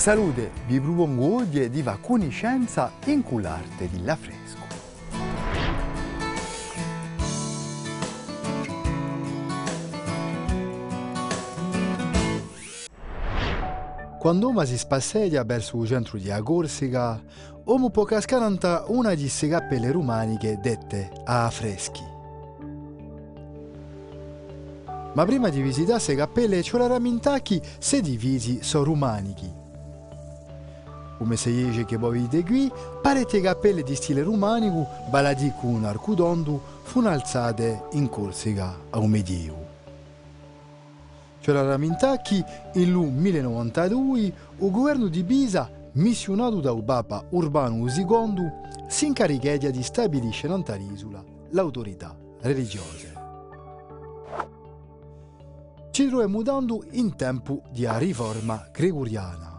Salute, vi propongo oggi di va conoscenza in quell'arte dell'affresco. Quando uno si spasseggia verso il centro di Corsica, uno può cascare una di queste cappelle romaniche dette a affreschi. Ma prima di visitare queste cappelle c'è la ramintacchi se divisi sono Come se dice che voi vedete qui, parecchie cappelle di stile romanico, baladi con arcudondo, furono alzate in Corsica a un medievo. C'è ramintacchi, in lu 1092, il governo di Pisa, missionato da Papa Urbano II, si incarica di stabilire nell'isola l'autorità religiosa. Ci troviamo mudando in tempo di riforma gregoriana.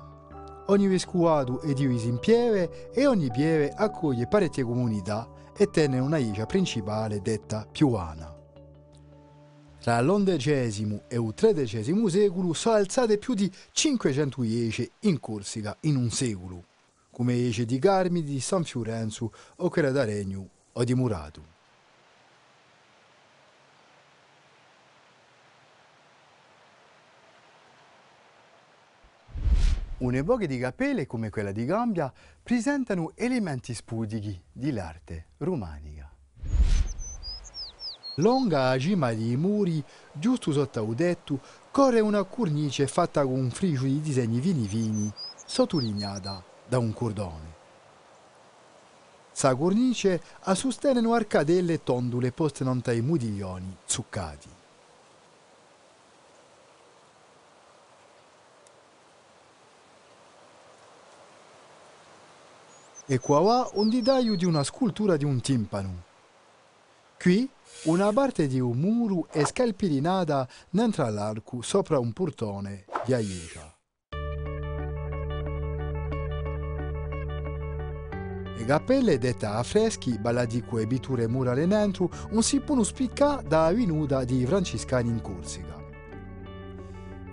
Ogni vescovato è diviso in pieve e ogni pieve accoglie parecchie comunità e tenne una iglia principale detta piuana. Tra l'undicesimo e il tredicesimo secolo sono alzate più di 500 iece in Corsica in un secolo, come iece di Carmidi, di San Fiorenzo o quella da Regno o di Murato. Un'epoca di cappelle come quella di Gambia presentano elementi spudichi dell'arte romanica. Longa a cima dei muri, giusto sotto il tetto, corre una cornice fatta con un frigo di disegni vini vini, sottolineata da un cordone. Sa cornice a sostengono arcadelle tondule poste non ai modiglioni zuccati. E qua va un dettaglio di una scultura di un timpano. Qui una parte di un muro è scalpirinata dentro all'arco sopra un portone di aiuta. Le cappelle dette a freschi, baladico e biture murale dentro, un si può spiccare da venuta di francescani in Corsica.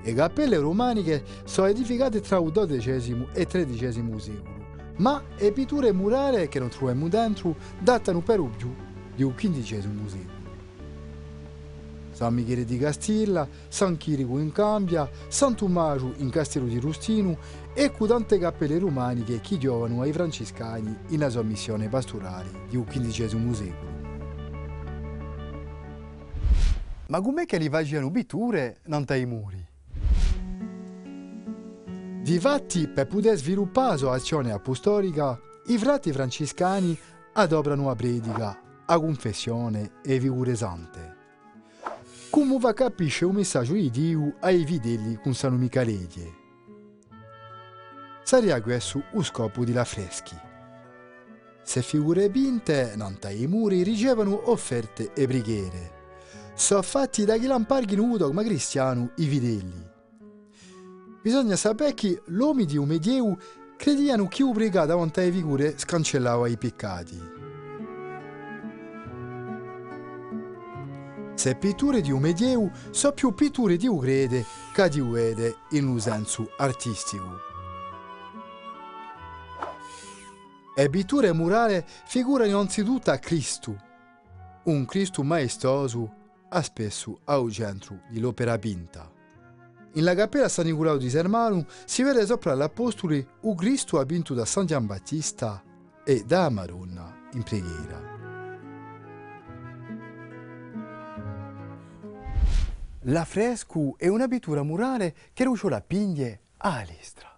Le cappelle romaniche sono edificate tra il XII e il XIII secolo, ma le pitture murali che non troviamo dentro datano per più del XV secolo. San Michele di Castilla, San Chirico in Cambia, San Tommaso in Castello di Rustino e tante cappelle romaniche che giovano ai francescani in sua missione pastorale del XV secolo. Ma com'è che li facevano pitture non i muri? Difatti, per poter sviluppare la azione apostolica, i frati francescani adoprano la predica, la confessione e figure sante. Come va capisce un messaggio di Dio ai fedeli con San Micaleglie? Sarebbe questo lo scopo della freschi. Se figure pinte, non i muri, ricevono offerte e preghiere. Sono fatti da chi lamparghino un dogma cristiano i fedeli. Bisogna sapere che l'uomo di un medievo credevano che un davanti alle figure scancellava i peccati. Se pitture di un sono più pitture di un che di un vede in un senso artistico. E pitture murale figurano innanzitutto a Cristo, un Cristo maestoso a spesso al centro dell'opera pinta. In la cappella San Nicolao di Sermano si vede sopra l'Apostoli un Cristo abinto da San Giambattista e da Madonna in preghiera. L'affresco è una pittura murale che ruccio la pigne a Alestra.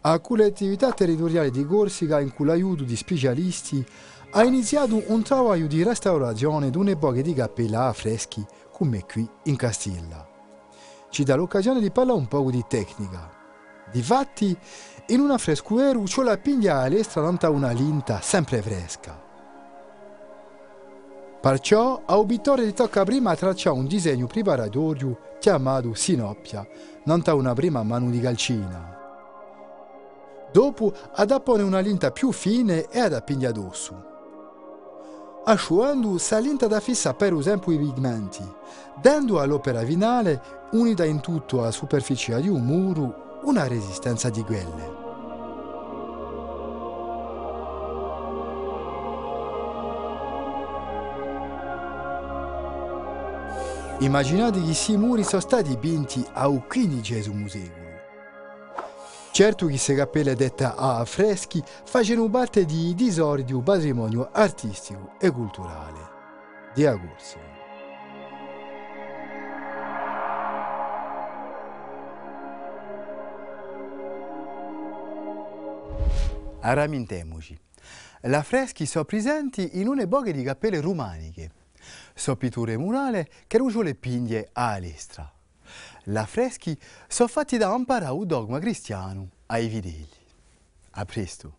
A collettività territoriale di Corsica, in cui l'aiuto di specialisti, ha iniziato un lavoro di restaurazione di un'epoca di cappella a freschi come qui in Castilla. Ci dà l'occasione di parlare un po' di tecnica. Difatti, in un affrescuero c'è la piglia all'estra davanti una linta sempre fresca. Perciò a pittore gli tocca prima tracciare un disegno preparatorio chiamato sinoppia, non una prima mano di calcina. Dopo adappone una linta più fine e ad appiglia addosso. Asciugando sa linta da fissa per esempio i pigmenti, dando all'opera finale, unita in tutto alla superficie di un muro, una resistenza di quelle. Immaginate che questi muri sono stati dipinti al XV secolo. Certo che queste cappelle dette a freschi facevano parte di tesori di un patrimonio artistico e culturale di Corsica. Rammintemoci. La freschi sono presenti in una poche di cappelle romaniche. Sono pitture murali che rugiano le pinghie a lestra. La freschi sono fatti da imparare il dogma cristiano ai fedeli. A presto!